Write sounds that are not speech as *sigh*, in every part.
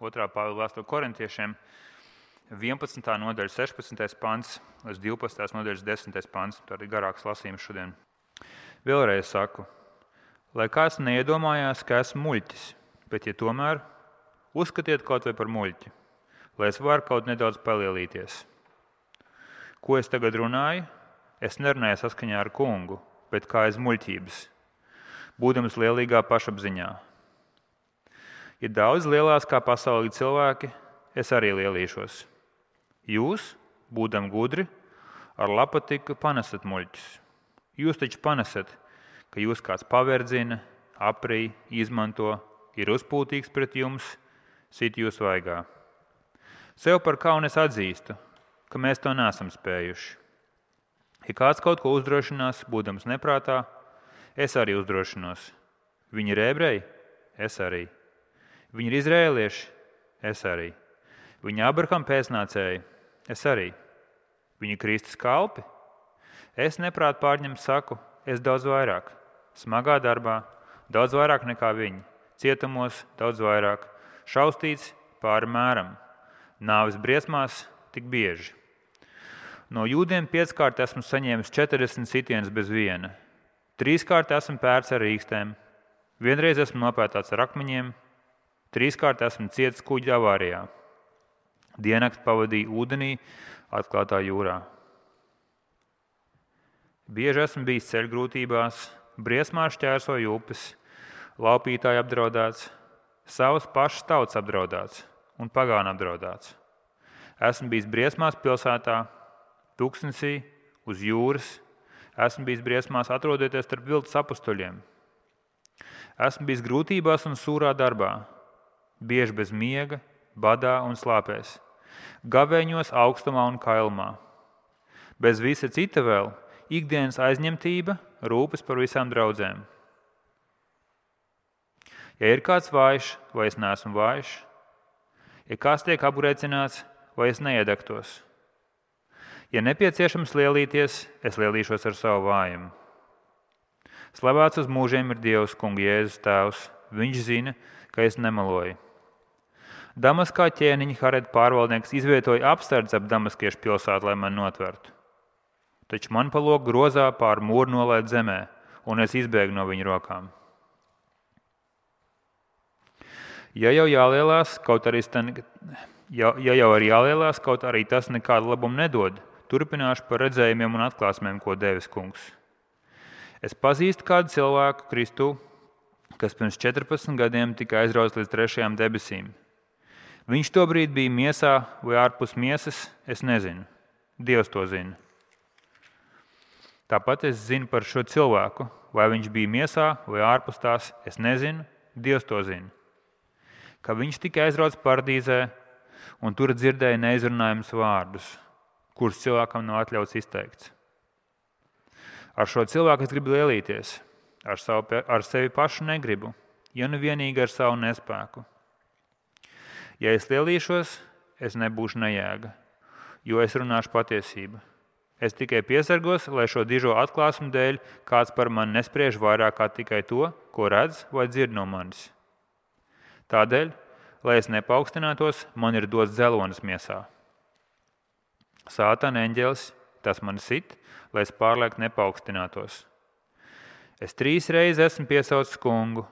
2. Pāvila vēstule korintiešiem, 11. nodaļa, 16. pants līdz 12. nodaļas 10. pants. Tā ir garāks lasījums šodien. Vēlreiz saku, lai kāds neiedomājās, ka esmu muļķis, bet, ja tomēr, uzskatiet kaut vai par muļķi, lai es varu kaut nedaudz palielīties. Ko es tagad runāju? Es nerunāju saskaņā ar kungu, bet kā aiz muļķības, būdams lielīgā pašapziņā. Ir daudz lielāks kā pasaulīgi cilvēki, es arī lielīšos. Jūs, būdam gudri, ar lapatiku panesat muļķus. Jūs taču panesat, ka jūs kāds paverdzina, aprī, izmanto, ir uzpūtīgs pret jums, sit jūs vaigā. Sev par kaunu es atzīstu, ka mēs to nesam spējuši. Ja kāds kaut ko uzdrošinās, būdams neprātā, es arī uzdrošinos. Viņi ir ebreji, es arī. Viņi ir izrēlieši, es arī. Viņi Abraham pēcnācēji, es arī. Viņi ir Kristus kalpi. Es neprāt pārņemt saku, es daudz vairāk. Smagā darbā, daudz vairāk nekā viņi. Cietumos daudz vairāk. Šaustīts pāri mēram. Nāves briesmās tik bieži. No jūdiem pieckārt esmu saņēmis 40 sitienus bez viena. Trīskārt esmu pērts ar rīkstēm, vienreiz esmu nopētāts ar akmeņiem, trīskārt esmu cietis kuģa avārijā. Diennakti pavadīju ūdenī, atklātā jūrā. Bieži esmu bijis ceļgrūtībās, briesmās šķērsoju upes, laupītāji apdraudēts, savas pašas tautas apdraudēts un pagāna apdraudēts. Esmu bijis briesmās pilsētā, tūkstnesī, uz jūras. Esmu bijis briesmās, atrodoties starp viltus apstuļiem. Esmu bijis grūtībās un sūrā darbā, bieži bez miega, badā un slāpēs, gavēņos, augstumā un kailumā. Bez visa cita vēl ikdienas aizņemtība, rūpes par visām draudzēm. Ja ir kāds vājš, vai es neesmu vājš, ja kāds tiek apgrēcināts, vai es neiedegtos, Ja nepieciešams lielīties, es lielīšos ar savu vājumu. Slavēts uz mūžiem ir Dievs, Kungs, Jēzus Tēvs. Viņš zina, ka es nemeloju. Damaskā ķēniņa Hareda pārvaldnieks izvietoja apsardzi ap Damaskiešu pilsētu, lai man notvertu. Taču man pa loku grozā pār mūru nolaid zemē, un es izbēgu no viņa rokām. Ja jau jālielās, kaut arī, stan, ja, ja jau ir jālielās, kaut arī tas nekādu labumu nedod, turpināšu par redzējumiem un atklāsmēm, ko devis kungs. Es pazīstu kādu cilvēku, Kristu, kas pirms 14 gadiem tika aizrauts līdz trešajām debesīm. Viņš tobrīd bija miesā vai ārpus miesas, es nezinu. Dievs to zina. Tāpat es zinu par šo cilvēku, vai viņš bija miesā vai ārpus tās, es nezinu. Dievs to zina. Ka viņš tika aizrauts paradīzē un tur dzirdēja neizrunājumus vārdus kurus cilvēkam nav atļauts izteikt. Ar šo cilvēku es gribu lielīties, ar, savu, ar sevi pašu negribu, ja nu vienīgi ar savu nespēku. Ja es lielīšos, es nebūšu nejēga, jo es runāšu patiesību. Es tikai piesargos, lai šo dižo atklāsmu dēļ kāds par mani nespriež vairāk kā tikai to, ko redz vai dzird no manis. Tādēļ, lai es nepaukstinātos, man ir dots dzelonis miesā. Sātana eņģēlis, tas man sit, lai es pārlieku nepaukstinātos. Es trīs reizes esmu piesaucis kungu,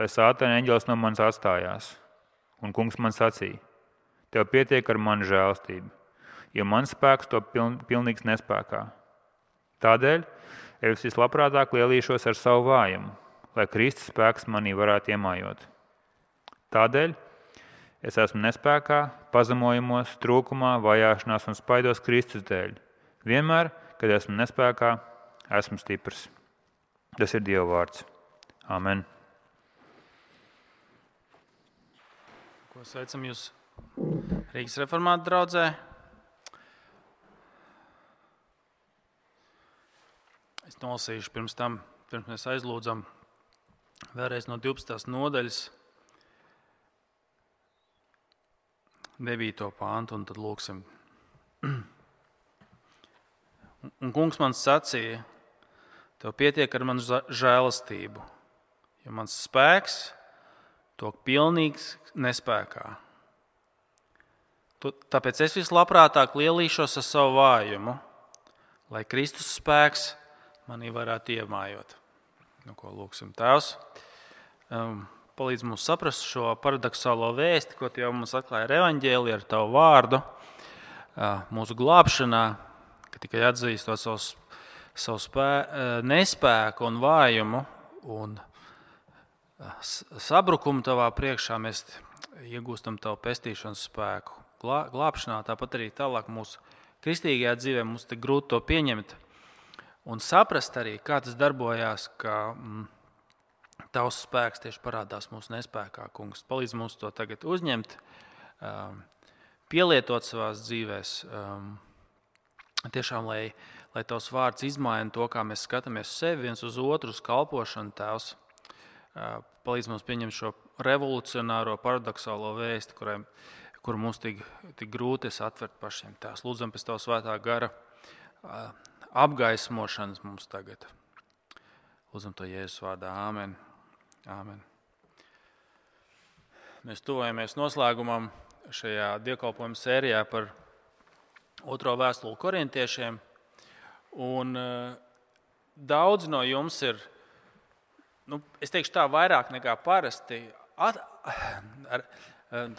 lai sātana eņģēlis no manis atstājās. Un kungs man sacīja: Tev pietiek ar manu žēlstību, jo mans spēks to piln, pilnīgs nespējā. Tādēļ es vislabprātāk lielīšos ar savu vājumu, lai Kristus spēks manī varētu iemājot. Tādēļ Es esmu nespējā, pazemojumos, trūkumā, vajāšanās un spaidos Kristus dēļ. Vienmēr, kad esmu nespējā, esmu stiprs. Tas ir Dieva vārds. Amen. Ko sveicam jūs Rīgas reformāta draugzē? Es nolasīšu pirms tam, pirms mēs aizlūdzam vēlreiz no 12. nodaļas. 9. pāntu, un tad lūksim. *clears throat* Un kungs man sacīja, tev pietiek ar manu žēlastību, jo mans spēks to pilnīgs nespējā. Tāpēc es vislabprātāk lielīšos ar savu vājumu, lai Kristus spēks manī varētu iemājot. Nu, ko lūksim Tēvs? Um, palīdz mums saprast šo paradoxālo vēsti, ko jau mums atklāja Evanģēlija ar tavu vārdu, uh, mūsu glābšanā, ka tikai atzīstot savus, savu spē, uh, nespēku un vājumu un sabrukumu tavā priekšā, mēs iegūstam tavu pestīšanas spēku glā, glābšanā, tāpat arī tālāk mūsu kristīgajā dzīvē mums ir grūti to pieņemt un saprast arī, kā tas darbojās, ka mm, tavs spēks tieši parādās mūsu nespējā. Kungs, palīdz mums to tagad uzņemt, um, pielietot savā dzīvē. Um, tiešām, lai, lai tavs vārds izmaina to, kā mēs skatāmies sevi viens uz otru, uz kalpošanu, Tēvs. Palīdz mums pieņemt šo revolucionāro, paradoxālo vēstu, kurai kur mums tik, tik grūti atvert pašiem. Tās lūdzam pēc Tava svētā gara apgaismošanas mums tagad. Lūdzam to Jēzus vārdā. Āmen. Āmen. Mēs tuvojamies noslēgumam šajā dievkalpojuma sērijā par otro vēstuli korintiešiem. Un, uh, daudz no jums ir, nu, es teikšu tā, vairāk nekā parasti. At, ar,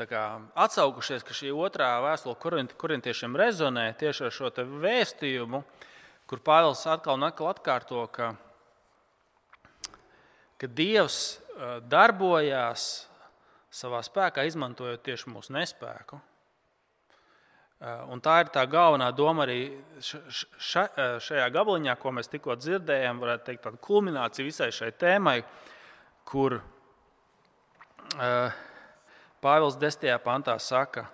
kā, atsaukušies, ka šī otrā vēstule korint, korintiešiem rezonē tieši ar šo vēstījumu, kur Pāvils atkal un atkal atkārto, ka, ka Dievs darbojās savā spēkā, izmantojot tieši mūsu nespēku. Un tā ir tā galvenā doma arī ša, šajā gabaliņā, ko mēs tikko dzirdējām. Varētu teikt, tāda kulminācija visai šai tēmai, kur uh, Pāvils 10. pantā saka,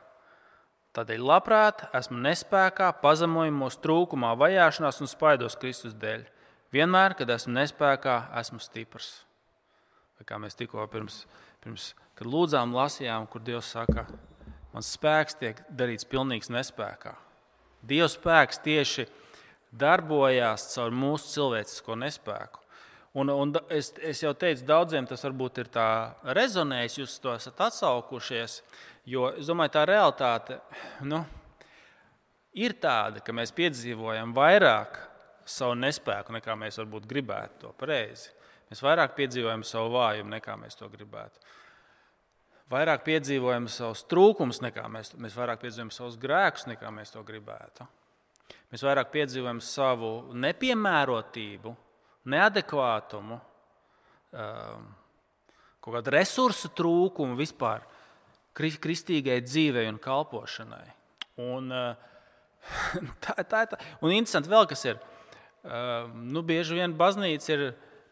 tādēļ labprāt esmu nespējā, pazemoju mūsu trūkumā, vajāšanās un spaidos Kristus dēļ. Vienmēr, kad esmu nespējā, esmu stiprs. Vai kā mēs tikko pirms, pirms lūdzām, lasījām, kur Dievs saka, mans spēks tiek darīts pilnīgs nespējā. Dieva spēks tieši darbojās caur mūsu cilvēcisko nespēku. Un, un es, es jau teicu, daudziem tas varbūt ir rezonējis, jūs to esat atsaukušies. Jo es domāju, tā realitāte nu, ir tāda, ka mēs piedzīvojam vairāk savu nespēku, nekā mēs varbūt gribētu to pareizi. Mēs vairāk piedzīvojam savu vājumu, nekā mēs to gribētu. Vairāk piedzīvojam savus trūkumus, nekā mēs, mēs vairāk piedzīvojam savus grēkus, nekā mēs to gribētu. Mēs vairāk piedzīvojam savu nepiemērotību, neadekvātumu, um, kaut kādu resursu trūkumu vispār kristīgai dzīvei un kalpošanai. Un, uh, *laughs* tā, tā, tā. un interesanti vēl, kas ir. Um, nu, bieži vien baznīca ir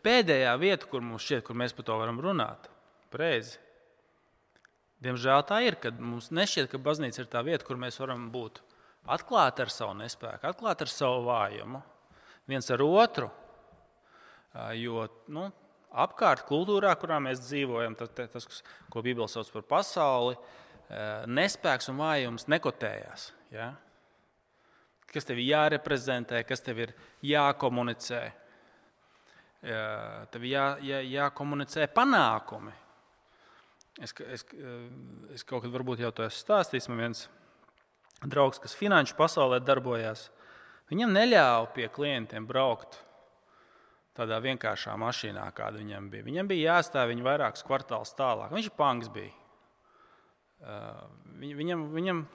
pēdējā vieta, kur mums šķiet, kur mēs par to varam runāt. Preizi. Diemžēl tā ir, kad mums nešķiet, ka baznīca ir tā vieta, kur mēs varam būt atklāti ar savu nespēku, atklāti ar savu vājumu, viens ar otru Jo nu, apkārt kultūrā, kurā mēs dzīvojam, tas, tas ko Bībele sauc par pasauli, nespēks un vājums nekotējās. Ja? Kas tev ir jāreprezentē, kas tev ir jākomunicē? Tev jā, jā, jākomunicē panākumi. Es, es, es kaut kad varbūt jau to esmu stāstījis. Man viens draugs, kas finanšu pasaulē darbojās, viņam neļāva pie klientiem braukt tādā vienkāršā mašīnā, kāda viņam bija. Viņam bija jāstāv viņa vairākus kvartālus tālāk. Viņš ir panks bija. Uh, viņam, viņam,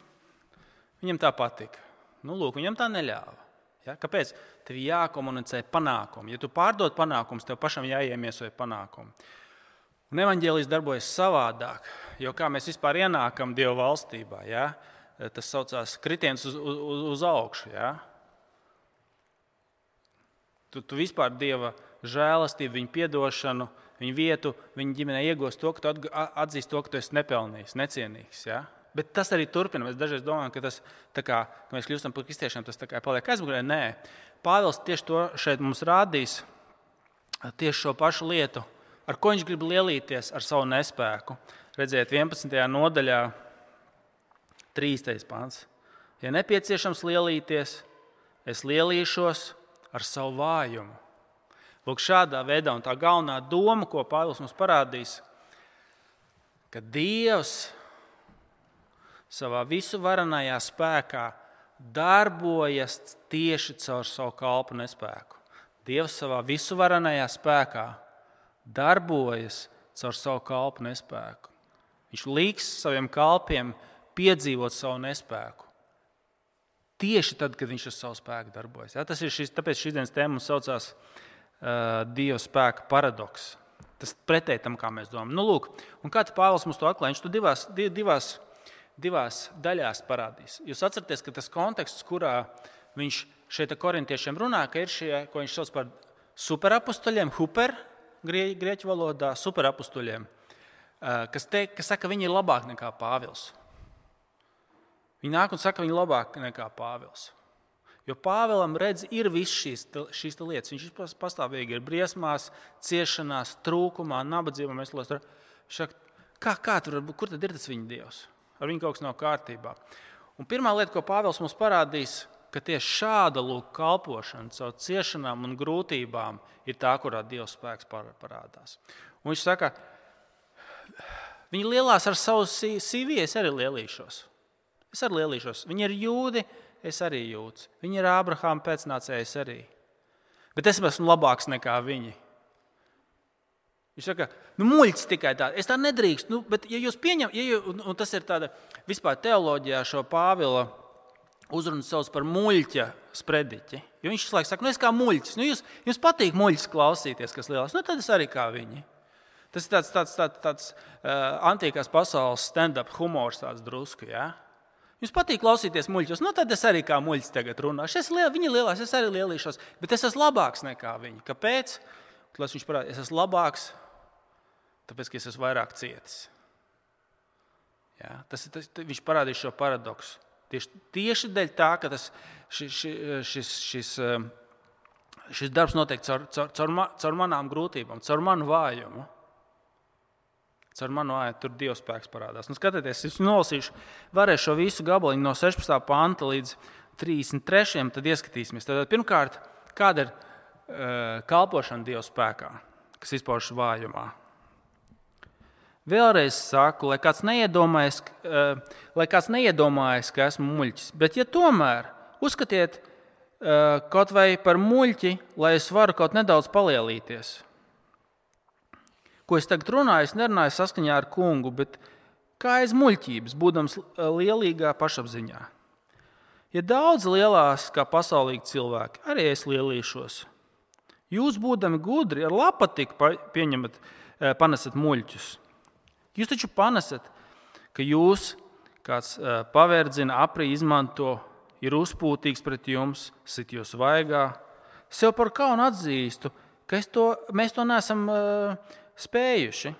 viņam tā patika. Nu, lūk, viņam tā neļāva. Ja? Kāpēc? Tev jākomunicē panākumi. Ja tu pārdod panākumus, tev pašam jāiemiesoja panākumi. Un evanģēlijas darbojas savādāk. Jo kā mēs vispār ienākam Dieva valstībā, ja? tas saucās kritiens uz, uz, uz augšu. Ja? Tu, tu vispār Dieva žēlastību, viņa atdošanu, viņa vietu, viņa ģimenē iegūsi to, ka tu atzīsti to, ka tu esi nepelnījis, necienīgs. Ja? Bet tas arī turpina. Mēs dažreiz domājam, ka, tas, kā, ka mēs kļūstam par kristiešiem, tas paliek aizmugurē. Nē, Pāvils tieši to šeit mums rādīs, tieši šo pašu lietu, ar ko viņš grib lielīties ar savu nespēku. Redziet, 11. nodaļā, 3. pāns. Ja nepieciešams lielīties, es lielīšos ar savu vājumu. Lūk, šādā veidā, un tā galvenā doma, ko Pāvils mums parādīs, ka Dievs savā visuvarenajā spēkā darbojas tieši caur savu kalpu nespēku. Dievs savā visuvarenajā spēkā darbojas caur savu kalpu nespēku. Viņš liks saviem kalpiem piedzīvot savu nespēku. Tieši tad, kad viņš ar savu spēku darbojas. Ja? Tas ir šis, tāpēc šīs dienas tēma saucās uh, Dieva spēka paradoks. Tas pretēji tam, kā mēs domājam. Nu, lūk, un kā Pāvils mums to atklāja, viņš to divās, divās, divās daļās parādīs. Jūs atceraties, ka tas konteksts, kurā viņš šeit korintiešiem runā, ka ir šie, ko viņš sauc par superapustuļiem, huper, grieķu valodā, superapustuļiem, uh, kas, te, kas saka, ka viņi ir labāki nekā Pāvils. Viņi nāk un saka, ka viņi ir labāki nekā Pāvils. Jo Pāvēlam redz, ir visas šīs, šīs lietas. Viņš pastāvīgi ir briesmās, ciešanās, trūkumā, nabadzībā. Mēs lūdzam, kā, kā tur, kur tad ir tas viņa dievs? Ar viņu kaut kas nav kārtībā. Un pirmā lieta, ko Pāvils mums parādīs, ka tieši šāda lūk, kalpošana caur ciešanām un grūtībām ir tā, kurā Dieva spēks parādās. Un viņš saka, viņi lielās ar savu sīviju, es arī lielīšos. Es arī lielīšos. Viņi ir jūdi, es arī jūtu. Viņi ir Ābrahāma pēcnācējs arī. Bet es esmu labāks nekā viņi. Viņš saka, nu, muļķis tikai tāds. Es tā nedrīkstu. Nu, bet, ja jūs pieņemat, ja jūs, un, un tas ir tāda vispār teoloģijā, šo Pāvila uzrunu sauc par muļķa sprediķi. Jo viņš laikam saka, nu, es kā muļķis. Nu, jūs, jums patīk muļķis klausīties, kas lielāks. Nu, tad es arī kā viņi. Tas ir tāds, tāds, tāds, tāds uh, antīkās pasaules stand-up humors, tāds drusku. Ja? Jums patīk klausīties muļķos, nu tad es arī kā muļķis tagad runāšu. Es liel, viņi lielās, es arī lielīšos, bet es esmu labāks nekā viņi. Kāpēc? Lai viņš parādītu, es esmu labāks, tāpēc ka es esmu vairāk cietis. Ja, tas, tas, viņš parādīs šo paradoksu. Tieši, tieši dēļ tā, ka tas, šis, šis, šis, um, šis darbs notiek caur, caur, caur, caur manām grūtībām, caur manu vājumu. Ar manu āju tur Dieva spēks parādās. Nu, skatieties, es nolasīšu varēšu šo visu gabaliņu no 16. panta līdz 33. Tad ieskatīsimies. Tad, pirmkārt, kāda ir uh, kalpošana Dieva spēkā, kas izpaužas vājumā. Vēlreiz saku, lai kāds neiedomājas, uh, lai kāds neiedomājas ka esmu muļķis. Bet, ja tomēr uzskatiet uh, kaut vai par muļķi, lai es varu kaut nedaudz palielīties, ko es tagad runāju, es nerunāju saskaņā ar kungu, bet kā aiz muļķības, būdams lielīgā pašapziņā. Ja daudz lielās kā pasaulīgi cilvēki, arī es lielīšos. Jūs, būdami gudri, ar lapatiku pieņemat, panesat muļķus. Jūs taču panesat, ka jūs kāds pavērdzina, aprī izmanto, ir uzpūtīgs pret jums, sit jūs vaigā. Sev par kaunu atzīstu, ka to, mēs to neesam uh, spējuši.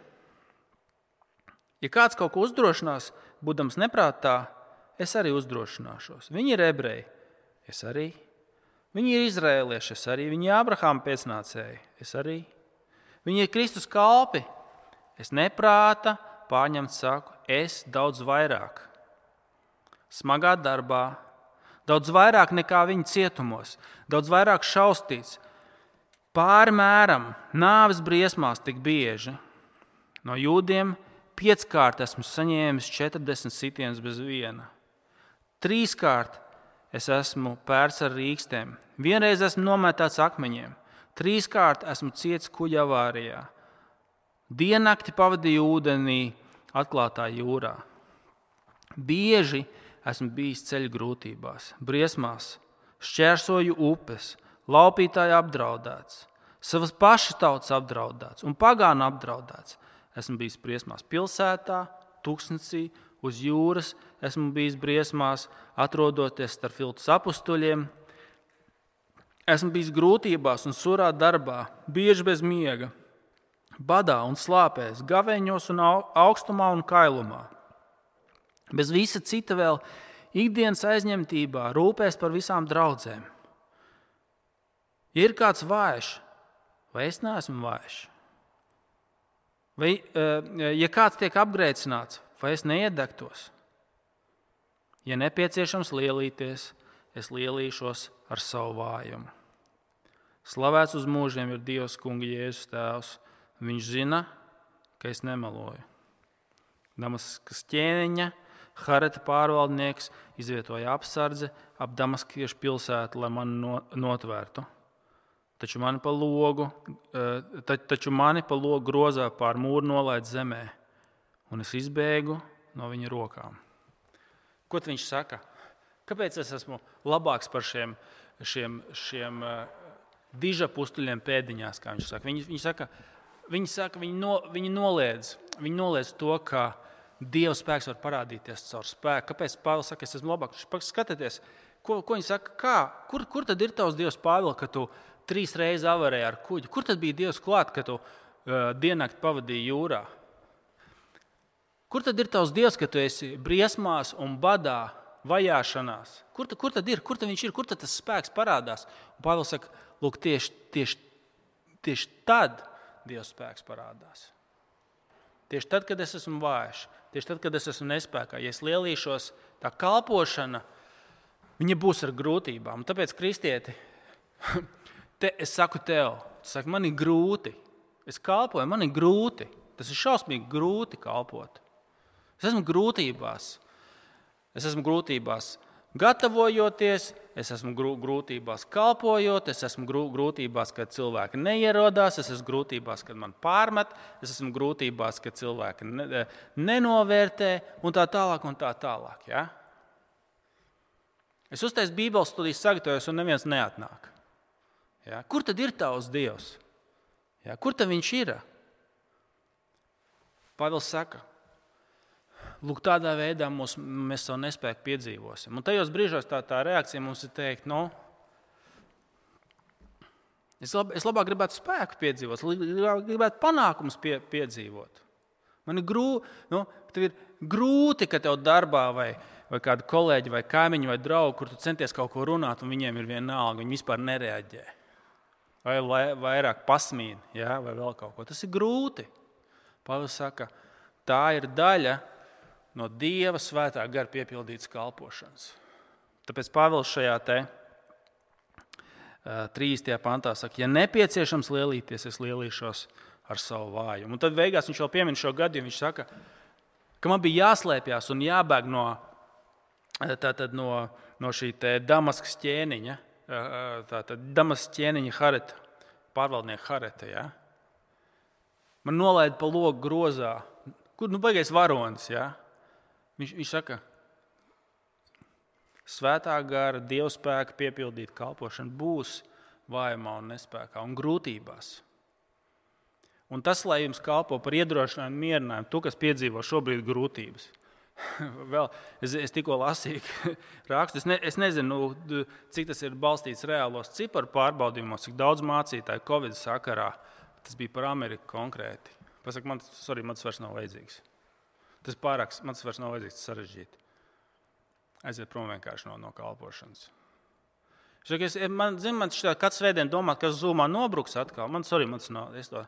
Ja kāds kaut ko uzdrošinās, būdams neprātā, es arī uzdrošināšos. Viņi ir ebreji, es arī. Viņi ir izrēlieši, es arī. Viņi ir Abrahāma pēcnācēji, es arī. Viņi ir Kristus kalpi. Es neprāta pārņemt saku, es daudz vairāk. Smagā darbā, daudz vairāk nekā viņi cietumos, daudz vairāk šaustīts, pārmēram nāves briesmās tik bieži. No jūdiem pieckārt esmu saņēmis 40 sitienus bez viena. Trīskārt es esmu pērts ar rīkstēm, vienreiz esmu nometāts akmeņiem, trīskārt esmu ciets kuģa avārijā. Diennakti pavadīju ūdenī, atklātā jūrā. Bieži esmu bijis ceļu grūtībās, briesmās, šķērsoju upes, laupītāji apdraudēts, savas pašas tautas apdraudēts un pagānu apdraudēts. Esmu bijis briesmās pilsētā, tūkstnesī, uz jūras, esmu bijis briesmās, atrodoties starp filtrus apstuļiem. Esmu bijis grūtībās un surā darbā, bieži bez miega, badā un slāpēs, gaveņos, un augstumā un kailumā. Bez visa cita vēl ikdienas aizņemtībā, rūpēs par visām draudzēm Ja ir kāds vājš, vai es neesmu vājš? Vai, eh, ja kāds tiek apgrēcināts, vai es neiedegtos? Ja nepieciešams lielīties, es lielīšos ar savu vājumu. Slavēts uz mūžiem ir Dievs, Kunga Jēzus Tēvs. Viņš zina, ka es nemeloju. Damaskas ķēniņa Hareta pārvaldnieks izvietoja apsardzi ap Damaskiešu pilsētu, lai mani no, notvērtu. Taču mani pa logu, eh, ta, taču mani pa logu grozā pār mūru nolaid zemē, un es izbēgu no viņa rokām. Ko viņš saka? Kāpēc es esmu labāks par šiem, šiem, šiem uh, diža pustuļiem pēdiņās, kā viņš saka? Viņi, viņi saka, viņi, saka, viņi, no, viņi, noliedz, viņi noliedz to, ka Dieva spēks var parādīties caur spēku. Kāpēc Pāvils saka, es esmu labāks? Skatieties, ko, ko viņi saka, kā, kur, kur tad ir tavs Dievs, Pāvils, ka tu trīs reizes avarēji ar kuģi? Kur tad bija Dievs klāt, ka tu uh, diennakti pavadīji jūrā? Kur tad ir tavs Dievs, ka tu esi briesmās un badā vajāšanās. Kur, ta, kur tad ir? Kur tad viņš ir? Kur tad tas spēks parādās? Un Pāvils saka, lūk, tieši, tieši, tieši tad Dieva spēks parādās. Tieši tad, kad es esmu vājš, tieši tad, kad es esmu nespējīgs, ja es lielīšos, tā kalpošana, būs ar grūtībām. Tāpēc, kristieti, *laughs* te, es saku tev, saki, man ir grūti. Es kalpoju, man ir grūti. Tas ir šausmīgi grūti kalpot. Es esmu grūtībās es esmu grūtībās gatavojoties, es esmu grūtībās kalpojot, es esmu grūtībās, kad cilvēki neierodās, es esmu grūtībās, kad man pārmet, es esmu grūtībās, kad cilvēki nenovērtē un tā tālāk. Un tā tālāk ja? Es uztaisu Bībeles studijas sagatavojos, un neviens neatnāk. Ja? Kur tad ir tavs Dievs? Ja? Kur tad viņš ir? Pāvils saka, Lūk, tādā veidā mūs, mēs savu nespēku piedzīvosim. Un tajos brīžos tā, tā reakcija mums ir teikt, nu, es, lab, es labāk gribētu spēku piedzīvot, gribētu panākumus pie, piedzīvot. Man ir, grū, nu, ir grūti, ka tev darbā vai, vai kādi kolēģi, vai kaimiņi, vai draugi, kur tu centies kaut ko runāt, un viņiem ir viena alga, viņi vispār nereaģē. Vai vairāk pasmīna, ja, vai vēl kaut ko. Tas ir grūti. Pāvils saka, tā ir daļa no Dieva svētā gara piepildītas kalpošanas. Tāpēc Pāvils šajā te, uh, 30. pantā saka, ja nepieciešams lielīties, es lielīšos ar savu vājumu. Un tad beigās viņš vēl piemin šo gadījumu. Viņš saka, ka man bija jāslēpjas un jābēg no, tātad, no, no šī Damaskas ķēniņa, tātad Damaskas ķēniņa Hareta, pārvaldnieka Hareta. Ja? Man nolaida pa logu grozā, kur nu baigais varonis. Ja? Viņš, viņš saka, svētā gara, dievu spēka piepildīta kalpošana būs vājumā, un nespējā un grūtībās. Un tas, lai jums kalpo par iedrošinājumu, mierinājumu, tu, kas piedzīvo šobrīd grūtības. *laughs* Vēl, es, es tikko lasīju *laughs* rakstu. Es, ne, es nezinu, cik tas ir balstīts reālos ciparu pārbaudījumos, cik daudz mācītāju Covid sakarā. Tas bija par Ameriku konkrēti. Pasaka, man, sorry, man tas vairs nav vajadzīgs. Tas pārāk, man tas vairs nav vajadzīgs sarežģīti. Aiziet prom vienkārši no, no kalpošanas. Es, man, zin, man ka katrs svētdien domā, ka zūmā nobruks atkal. Man, sorry, man nav, es, to,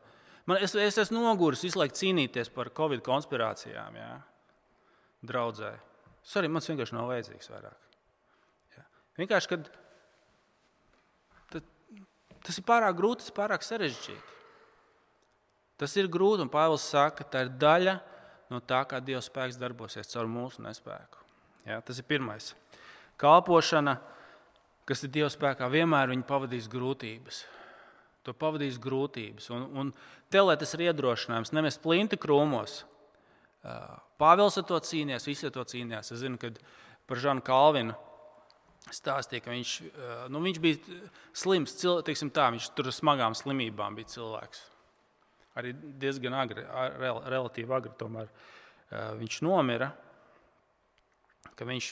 man, es, es esmu noguris visu laiku cīnīties par covid konspirācijām. Jā. Draudzē. Sorry, man tas vienkārši nav vajadzīgs vairāk. Jā. Vienkārši, kad tas ir pārāk grūti, tas ir pārāk sarežģīti. Tas ir grūti, un Pāvils saka, ka tā ir daļa no no tā, kā Dieva spēks darbosies caur mūsu nespēku. Ja, tas ir pirmais. Kalpošana, kas ir Dieva spēkā, vienmēr pavadīs grūtības. To pavadīs grūtības. Un, un te, lai tas ir iedrošinājums, nevis plinti krūmos. Pāvils ar to cīnījās, visi ar to cīnījās. Es zinu, ka par Žanu Kalvinu stāstīja, ka viņš, nu, viņš bija slims, teiksim, tā, viņš tur ar smagām slimībām bija cilvēks arī diezgan agri, rel, relatīvi agri tomēr viņš nomira. Viņš,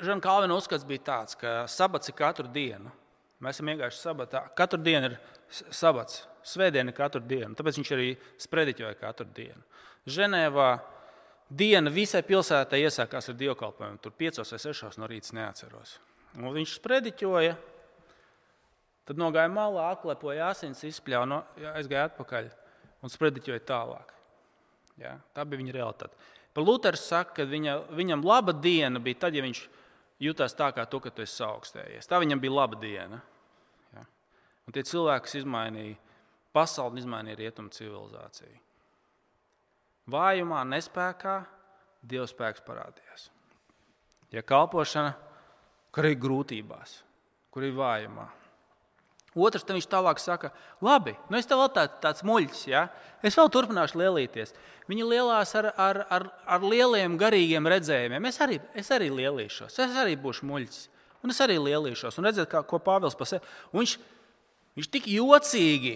Žana Kalvina uzskats bija tāds, ka sabats ir katru dienu. Mēs esam vienkārši sabatā. Katru dienu ir sabats, svētdiena katru dienu. Tāpēc viņš arī sprediķoja katru dienu. Ženēvā diena visai pilsētai iesākās ar dievkalpojumu. Tur piecos vai sešos no rīta neatceros. Un viņš sprediķoja Tad nogāja malā, apklepoja asins, izspļāva, no, aizgāja atpakaļ un sprediķoja tālāk. Ja? Tā bija viņa realitāte. Par Lutheru saka, ka viņa, viņam laba diena bija tad, ja viņš jutās tā, kā tu, ka tu esi augstējies. Tā viņam bija laba diena. Ja? Un tie cilvēki, kas izmainīja pasauli, izmainīja rietumu civilizāciju. Vājumā, nespējā, Dieva spēks parādījās. Ja kalpošana, kur ir grūtībās, kur ir vājumā. Otrs tam viņš tālāk saka, labi, nu es tev vēl tā, tāds muļķis, ja? es vēl turpināšu lielīties. Viņi lielās ar, ar, ar, ar lieliem garīgiem redzējumiem. Es arī, es arī lielīšos, es arī būšu muļķis. Un es arī lielīšos. Un redziet, kā, ko Pāvils pasaka. Viņš, viņš tik jocīgi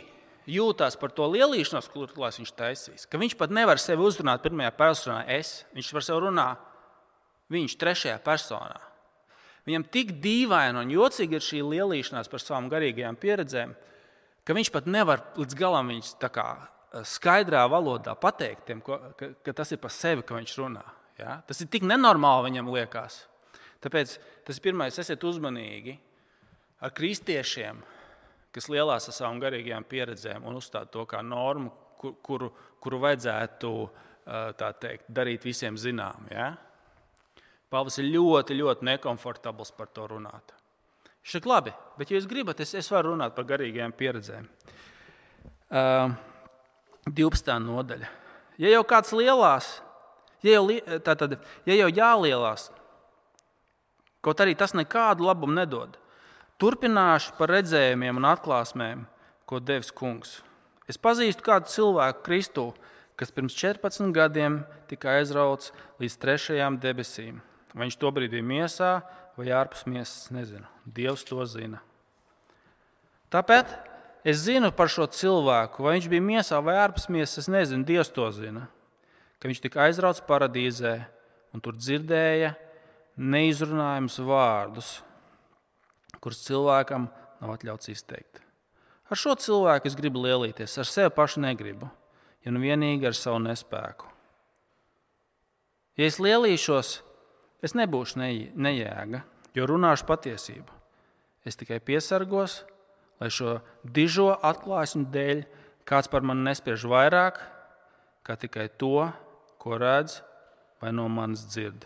jūtās par to lielīšanos, ko viņš taisīs, ka viņš pat nevar sevi uzrunāt pirmajā personā, es. Viņš par sevi runā viņš trešajā personā. Viņam tik dīvaini un jocīgi ir šī lielīšanās par savām garīgajām pieredzēm, ka viņš pat nevar līdz galam viņus eh, skaidrā valodā pateikt, tiem, ko, ka, ka tas ir par sevi, ka viņš runā. Ja? Tas ir tik nenormāli viņam liekas. Tāpēc tas ir pirmais, esiet uzmanīgi ar kristiešiem, kas lielās ar savām garīgajām pieredzēm un uzstāda to kā normu, kur, kuru, kuru vajadzētu eh, teikt, darīt visiem zinām. Ja? Pāvils ir ļoti, ļoti nekomfortabls par to runāt. Viņš saka, labi, bet, ja jūs gribat, es, es varu runāt par garīgajām pieredzēm. Uh, 12. nodaļa. Ja jau kāds lielās, ja jau, tātad, ja jau jālielās, kaut arī tas nekādu labumu nedod, turpināšu par redzējumiem un atklāsmēm, ko devis kungs. Es pazīstu kādu cilvēku Kristu, kas pirms 14 gadiem tika aizrauts līdz trešajām debesīm. Vai viņš tobrīd bija miesā vai ārpus miesas, nezinu. Dievs to zina. Tāpēc es zinu par šo cilvēku, vai viņš bija miesā vai ārpus miesas, es nezinu. Dievs to zina. Ka viņš tika aizrauts paradīzē un tur dzirdēja neizrunājumus vārdus, kurus cilvēkam nav atļauts izteikt. Ar šo cilvēku es gribu lielīties, ar sevi pašu negribu, ja nu vienīgi ar savu nespēku. Ja es lielīšos, Es nebūšu nejēga, jo runāšu patiesību. Es tikai piesargos, lai šo dižo atklāsmu dēļ kāds par mani nespiež vairāk, kā tikai to, ko redz vai no manis dzird.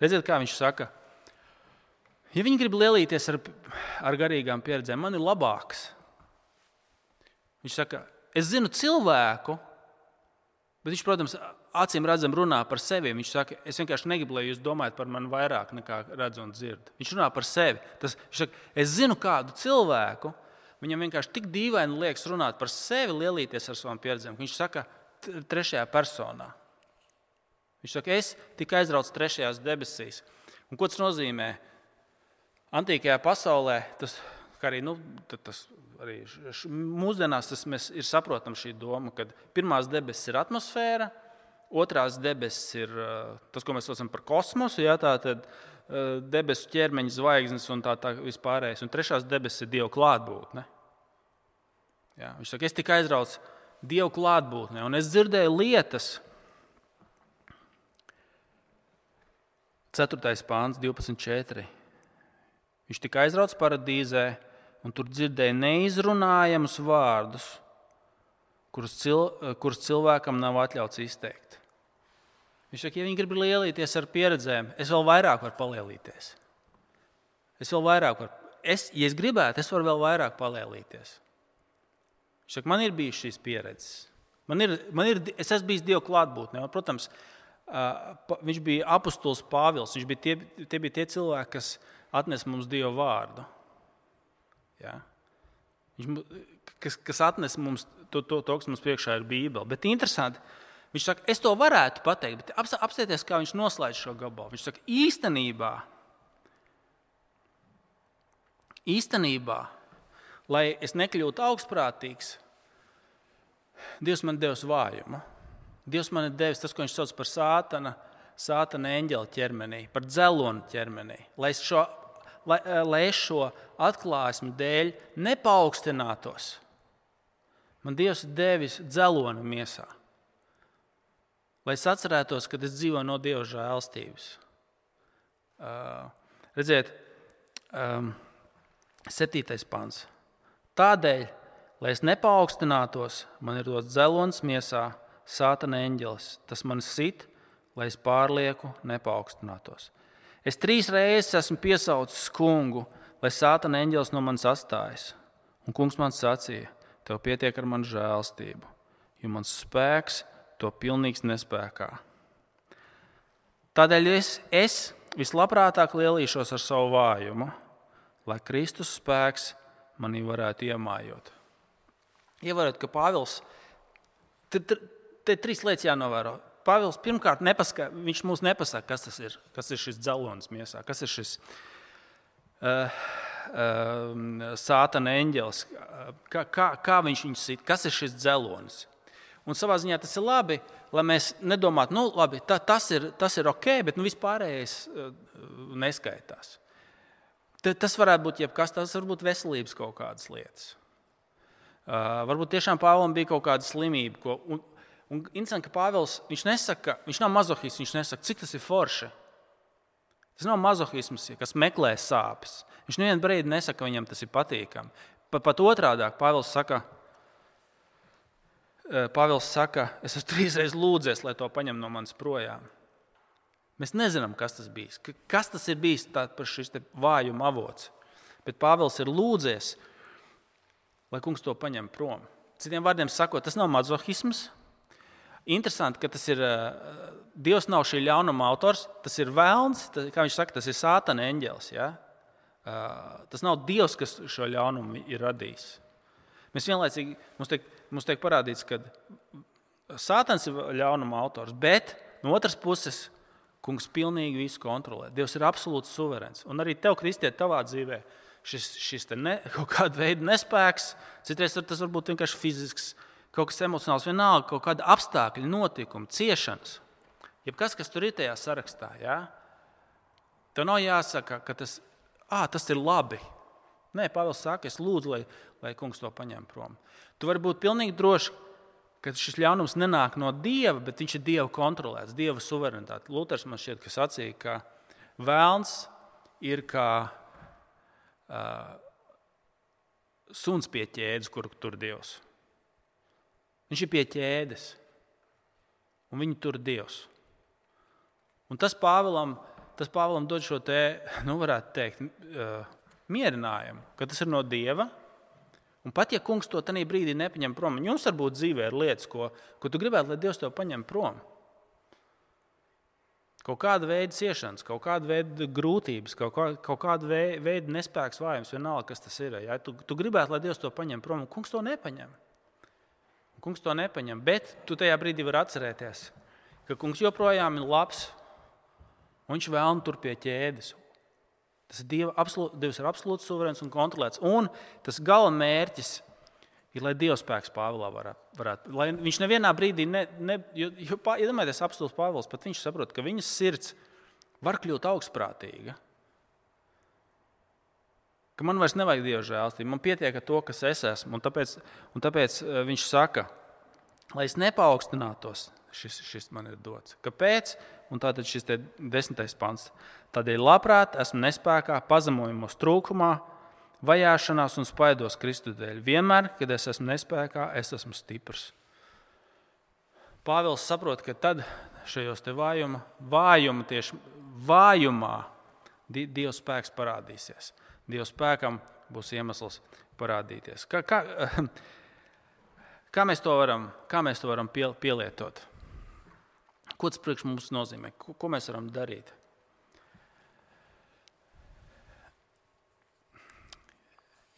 Redziet, kā viņš saka, ja viņi grib lielīties ar, ar garīgām pieredzēm, man ir labāks. Viņš saka, es zinu cilvēku, bet viņš, protams, acīm redzam, runā par sevi. Viņš saka, es vienkārši negribu, lai jūs domājat par mani vairāk nekā redzu un dzirdu. Viņš runā par sevi. Tas, saka, es zinu kādu cilvēku, viņam vienkārši tik dīvaini liekas runāt par sevi, lielīties ar savām pieredzēm. Viņš saka, trešajā personā. Viņš saka, es tikai aizraucu trešajās debesīs. Un ko tas nozīmē? Antīkajā pasaulē tas arī, nu, tas, arī mūsdienās tas mēs, ir saprotams šī doma, ka pirmās debesis ir atmosfēra, Otrās debesis ir tas, ko mēs saucam par kosmosu, ja, tā tad debesu ķermeņa zvaigznes un tā, tā vispārējais. Un trešās debesis ir Dieva klātbūtne. Ja, viņš saka, es tikai aizraucu Dieva klātbūtnē, un es dzirdēju lietas. 4. pāns, 12.4. Viņš tika aizrauts paradīzē, un tur dzirdēja neizrunājamus vārdus, kurus, cil, kurus cilvēkam nav atļauts izteikt. Viņš saka, ja viņi grib lielīties ar pieredzēm, es vēl vairāk varu palielīties. Es vēl vairāk varu, es, ja es gribētu, es varu vēl vairāk palielīties. Viņš saka, man ir bijušas šīs pieredzes. Man ir, man ir, es esmu bijis Dieva klātbūtnē. Protams, viņš bija apustulis Pāvils. Viņš bija tie, tie bija tie cilvēki, kas atnes mums Dieva vārdu. Ja? Viņš, kas, kas atnes mums to, to, to, kas mums priekšā ir Bībele. Bet interesanti, Viņš saka, es to varētu pateikt, bet apskatieties, kā viņš noslēdz šo gabalu. Viņš saka, īstenībā, īstenībā lai es nekļūtu augstprātīgs, Dievs man devis vājumu. Dievs man ir devis tas, ko viņš sauc par sātana, sātana eņģeļa ķermenī, par dzelonu ķermenī. Lai es šo, lai, lai es šo atklāsmu dēļ nepaukstinātos, man Dievs ir devis dzelonu miesā lai es atcerētos, ka es dzīvoju no Dieva žēlstības. Uh, redziet, um, septītais pants. Tādēļ, lai es nepaukstinātos, man ir dots dzelons miesā, sātana eņģelis. Tas man sit, lai es pārlieku nepaukstinātos. Es trīs reizes esmu piesaucis kungu, lai sātana eņģelis no manis astājas. Un kungs man sacīja, tev pietiek ar manu žēlstību, jo mans spēks ir to pilnīgs nespējā. Tādēļ es, es vislabprātāk lielīšos ar savu vājumu, lai Kristus spēks manī varētu iemājot. Ievērot, ka Pāvils, te, te, te trīs lietas jānovēro. Pāvils pirmkārt nepaska, viņš mums nepasaka, kas tas ir, kas ir šis dzelonis miesā, kas ir šis uh, uh, sātana eņģelis, kā, kā, kā viņš viņu sit, kas ir šis dzelonis. Un savā ziņā tas ir labi, lai mēs nedomātu, nu, labi, ta, tas, ir, tas ir ok, bet nu, vispārējais uh, neskaitās. T tas varētu būt jebkas, tas var būt veselības kaut kādas lietas. Uh, varbūt tiešām Pāvēlam bija kaut kāda slimība. Ko, un, un interesanti, ka Pāvils viņš nesaka, viņš nav mazohists, viņš nesaka, cik tas ir forši. Tas nav mazohisms, kas meklē sāpes. Viņš nevienu brīdi nesaka, ka viņam tas ir patīkami. Pat, pat otrādi Pāvils saka, Pāvils saka, es esmu trīsreiz lūdzies, lai to paņem no manis projām. Mēs nezinām, kas tas bija. Kas tas ir bijis par šis vājuma avots. Bet Pāvils ir lūdzies, lai kungs to paņem prom. Citiem vārdiem sakot, tas nav mazohisms. Interesanti, ka tas ir Dievs, nav šī ļaunuma autors. Tas ir vēlns, kā viņš saka, tas ir sātana eņģēlis. Ja? Tas nav Dievs, kas šo ļaunumu ir radījis. Mēs vienlaicīgi mums tiek, mums tiek parādīts, ka Sātans ir ļaunuma autors, bet no otras puses kungs pilnīgi visu kontrolē. Dievs ir absolūts suverēns. Un arī tev, kristiet, tavā dzīvēm šis, šis ne, kaut kāda veida nespēks, citreiz tas var būt vienkārši fizisks, kaut kas emocionāls, vienalga, kaut kāda apstākļa, notikumi, ciešanas. Jebkas, kas tur ir tajā sarakstā, ja? tev nav jāsaka, ka tas, à, tas ir labi. Nē, Pāvils saka, es lūdzu, lai, lai kungs to paņem prom. Tu vari būt pilnīgi drošs, ka šis ļaunums nenāk no dieva, bet viņš ir dieva kontrolēts, dieva suverenitāte. Luters man šķiet, ka sacīja, ka vēlns ir kā uh, suns pie ķēdes, kur tur dievs. Viņš ir pie ķēdes, un viņu tur dievs. Un tas Pāvēlam, tas Pāvēlam dod šo te, nu, varētu teikt, uh, mierinājumu, ka tas ir no dieva. Un pat ja kungs to tajā brīdī nepaņem prom, jums varbūt dzīvē ir lietas, ko, ko tu gribētu, lai Dievs to paņem prom. Kaut kāda veida ciešanas, kaut kāda veida grūtības, kaut, kā, kaut kāda veida nespēks, vājums, vienalga, kas tas ir. Ja? Tu, tu gribētu, lai Dievs to paņem prom, un kungs to nepaņem. Kungs to nepaņem, bet tu tajā brīdī vari atcerēties, ka kungs joprojām ir labs, un viņš vēl tur pie ķēdes. Tas ir Dieva, absolūt, Dievs ir absolūti suverēns un kontrolēts. Un tas gala mērķis ir, lai Dieva spēks Pāvilā varētu, varētu lai viņš nevienā brīdī, ne, ne, jo, jo iedomājieties, apstults Pāvils, pat viņš saprot, ka viņas sirds var kļūt augstprātīga. Ka man vairs nevajag Dieva žēlstību, man pietiek ar to, kas es esmu. Un tāpēc, un tāpēc eh, viņš saka, lai es nepaukstinātos, šis, šis man ir dots. Kāpēc? Un tātad šis desmitais pants. Tādēļ labprāt esmu nespējā, pazemojumos, trūkumā, vajāšanās un spaidos Kristu dēļ. Vienmēr, kad es esmu nespējā, es esmu stiprs. Pāvils saprot, ka tad šajos vājuma, vājuma, tieši vājumā Dieva spēks parādīsies. Dieva spēkam būs iemesls parādīties. Kā, kā, *clears throat* kā, mēs, to varam, kā mēs to varam pielietot? Ko tas priekš mums nozīmē? Ko, ko mēs varam darīt?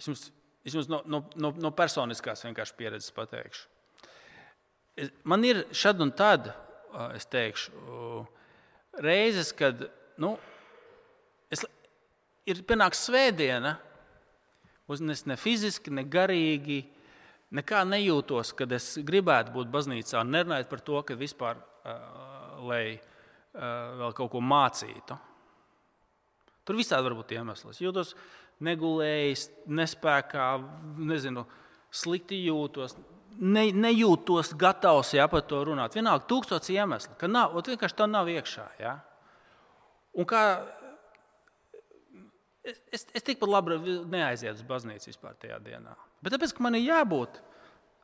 Es jums, es jums no, no, no, no personiskās pieredzes pateikšu. Man ir šad un tad, es teikšu, reizes, kad nu, es, ir pienāks svētdiena, un es ne fiziski, ne garīgi, nekā nejūtos, kad es gribētu būt baznīcā, nerunājot par to, ka vispār, lai vēl kaut ko mācītu. Tur visādi var būt iemesli. Es jūtos negulējis, nespējā, nezinu, slikti jūtos. Ne, nejūtos gatavs ja, par to runāt. Vienalga, tūkstots iemeslu, ka nav, vienkārši tā nav iekšā. Ja. Un kā es, es, es tikpat labi neaizietu uz baznīcu vispār tajā dienā. Bet tāpēc, ka man ir jābūt,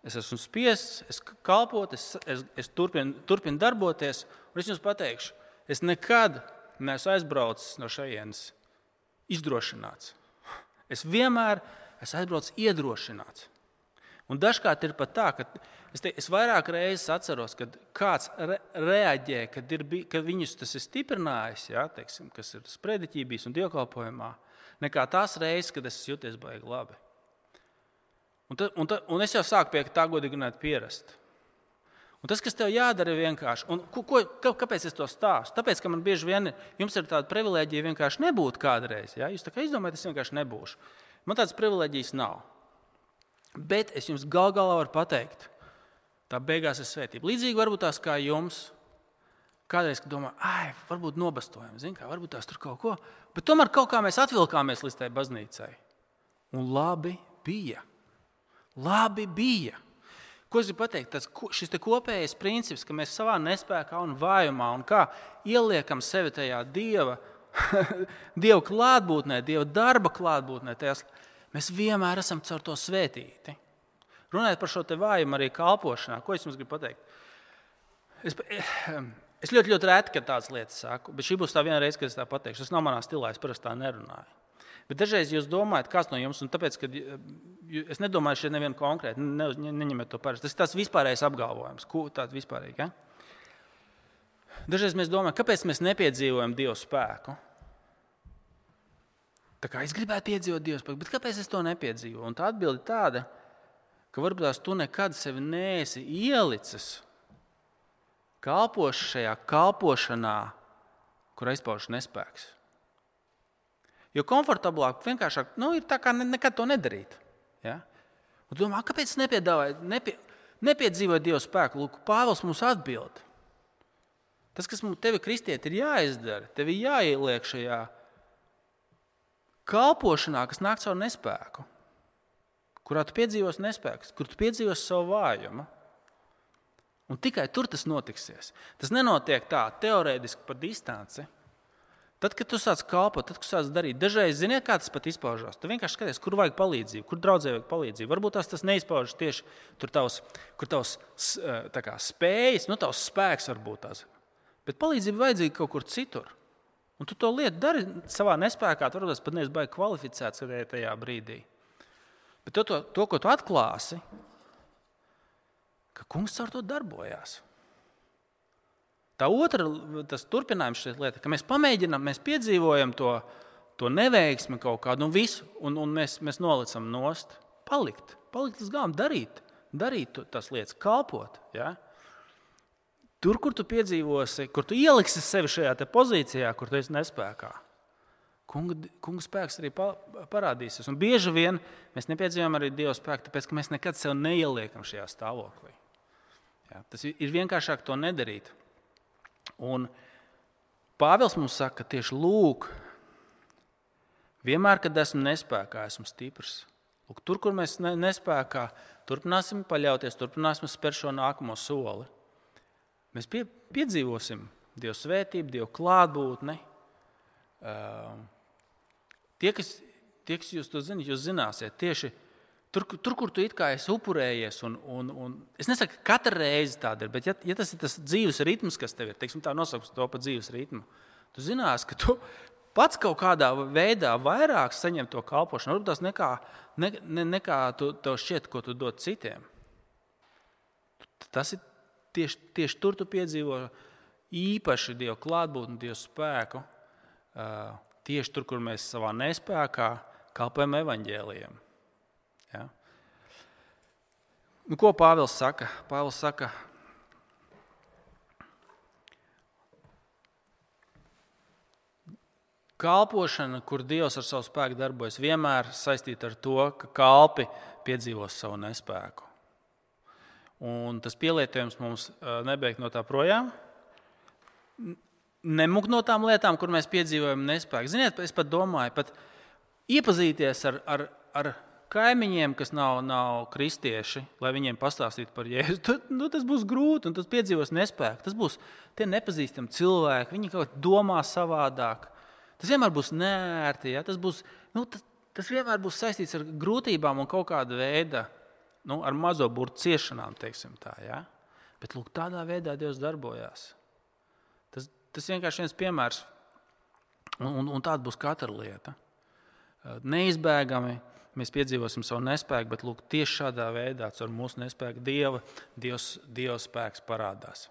es esmu spiests, es kalpot, es, es, es turpinu, turpinu darboties. Es jums pateikšu, es nekad neesmu aizbraucis no šejienes izdrošināts. Es vienmēr esmu aizbraucis iedrošināts. Un dažkārt ir pat tā, ka es, te, es vairāk reizes atceros, kad kāds re, reaģē, kad, ir, kad viņus tas ir stiprinājis, ja, teiksim, kas ir sprediķībīs un dievkalpojumā, nekā tās reizes, kad es jūties baigi labi. Un, ta, un, ta, un es jau sāku pie tā godīgi pierast. Un tas, kas tev jādara, ir vienkārši. Un, ko, ko, kāpēc es to stāstu? Tāpēc, ka man bieži vien jums ir tāda privilēģija vienkārši nebūt kādreiz. Ja? Jūs tā kā izdomājat, es vienkārši nebūšu. Man tādas privilēģijas nav. Bet es jums gal galā varu pateikt, tā beigās ir svētība. Līdzīgi varbūt tās kā jums. Kādreiz domā, ah, varbūt nobastojam, kā, varbūt tās tur kaut ko. Bet tomēr kaut kā mēs atvilkāmies līdz tai baznīcai. Un labi bija. Labi bija. Ko es gribu pateikt? Tas, šis kopējais princips, ka mēs savā nespējā un vājumā un kā ieliekam sevi tajā dieva, *laughs* dieva klātbūtnē, dieva darba klātbūtnē, tajās, mēs vienmēr esam caur to svētīti. Runājot par šo vājumu arī kalpošanā, ko es jums gribu pateikt? Es, es ļoti, ļoti reti, kad tādas lietas saku, bet šī būs tā viena reize, kad es tā pateikšu. Tas nav manā stilā, es parasti tā nerunāju. Bet dažreiz jūs domājat, kas no jums, un tāpēc, ka es nedomāju šeit nevienu konkrētu, ne, ne, neņemiet to parasti. Tas ir tāds vispārējais apgalvojums, tāds vispārīgi. Ja? Dažreiz mēs domājam, kāpēc mēs nepiedzīvojam Dieva spēku. Tā kā es gribētu iedzīvot Dieva spēku, bet kāpēc es to nepiedzīvoju? Un tā atbilde ir tāda, ka varbūt tās tu nekad sevi neesi ielicis kalpošajā kalpošanā, kur izpaužas nespēks. Jo komfortablāk, vienkāršāk nu, ir tā, kā nekad to nedarīt. Ja? Un domā, kāpēc nepie, nepiedzīvoju Dieva spēku? Lūk, Pāvils mums atbild. Tas, kas mums tevi kristieti ir jāizdara, tev ir jāieliek šajā kalpošanā, kas nāk caur nespēku, kurā tu piedzīvosi nespēku, kur tu piedzīvosi savu vājumu. Un tikai tur tas notiksies. Tas nenotiek tā teorētiski pa distanci. Tad, kad tu sāc kalpot, tad, kad tu sāc darīt, dažreiz zini, kā tas pat izpaužās. Tu vienkārši skaties, kur vajag palīdzību, kur draudzē vajag palīdzību. Varbūt tās tas neizpaužas tieši tur, tavs, kur tavs kā, spējas, nu, tavs spēks varbūt tās. Bet palīdzība vajadzīga kaut kur citur. Un tu to lietu dari savā nespējā, varbūt pat neesi baigi kvalificēts tajā brīdī. Bet to, to, to, ko tu atklāsi, ka kungs ar to darbojās. Tā otra, turpinājums šeit lieta, ka mēs pamēģinām, mēs piedzīvojam to, to neveiksmi kaut kādu un visu, un, un mēs, mēs nolicam nost, palikt, palikt līdz galam, darīt, darīt tās lietas, kalpot. Ja? Tur, kur tu piedzīvosi, kur tu ieliksi sevi šajā pozīcijā, kur tu esi nespējā. Kunga, kunga spēks arī parādīsies. Un bieži vien mēs nepiedzīvojam arī Dieva spēku, tāpēc ka mēs nekad sevi neieliekam šajā stāvoklī. Ja? Tas ir vienkāršāk to nedarīt. Un Pāvils mums saka, ka tieši lūk, vienmēr, kad esmu nespējā, esmu stiprs. Lūk, tur, kur mēs ne, nespējā, turpināsim paļauties, turpināsim spērt šo nākamo soli. Mēs pie, piedzīvosim Dieva svētību, Dieva klātbūtni. Uh, tie, kas, tie, kas jūs to zinat, jūs zināsiet tieši Tur, tur, kur tu esi upurējies, un, un, un es nesaku, ka katra reize tāda ir, bet, ja, ja tas ir tas dzīves ritms, kas tev ir, teiksim, tā nosaucam to par dzīves ritmu, tu zinās, ka tu pats kaut kādā veidā vairāk saņem to kalpošanu, varbūt tas nekā, ne, ne, nekā tu, tev šķiet, ko tu dod citiem. Tas ir tieši, tieši tur, tu piedzīvo īpaši Dieva klātbūtni, Dieva spēku. Tieši tur, kur mēs savā nespējā kalpojam evaņģēliem. Ja? Nu, ko Pāvils saka? Pāvils saka, Kalpošana, kur Dievs ar savu spēku darbojas, vienmēr saistīta ar to, ka kalpi piedzīvos savu nespēku. Un tas pielietojums mums nebeigt no tā projām. Nemuk no tām lietām, kur mēs piedzīvojam nespēku. Ziniet, es pat domāju, pat iepazīties ar, ar, ar kaimiņiem, kas nav, nav kristieši, lai viņiem pastāstītu par jēzu, tad nu, tas būs grūti un tas piedzīvos nespēku. Tas būs tie nepazīstami cilvēki, viņi kaut kā domā savādāk. Tas vienmēr būs nērti. Ja? Tas, būs, nu, tas, tas vienmēr būs saistīts ar grūtībām un kaut kāda veida nu, ar mazo burbuļu ciešanām. Tā, ja? Bet lūk, tādā veidā Dievs darbojās. Tas, tas vienkārši viens piemērs, un, un, un tāda būs katra lieta. Neizbēgami mēs piedzīvosim savu nespēku, bet lūk, tieši šādā veidā, ar mūsu nespēku, Dieva, Dievs, Dieva spēks parādās.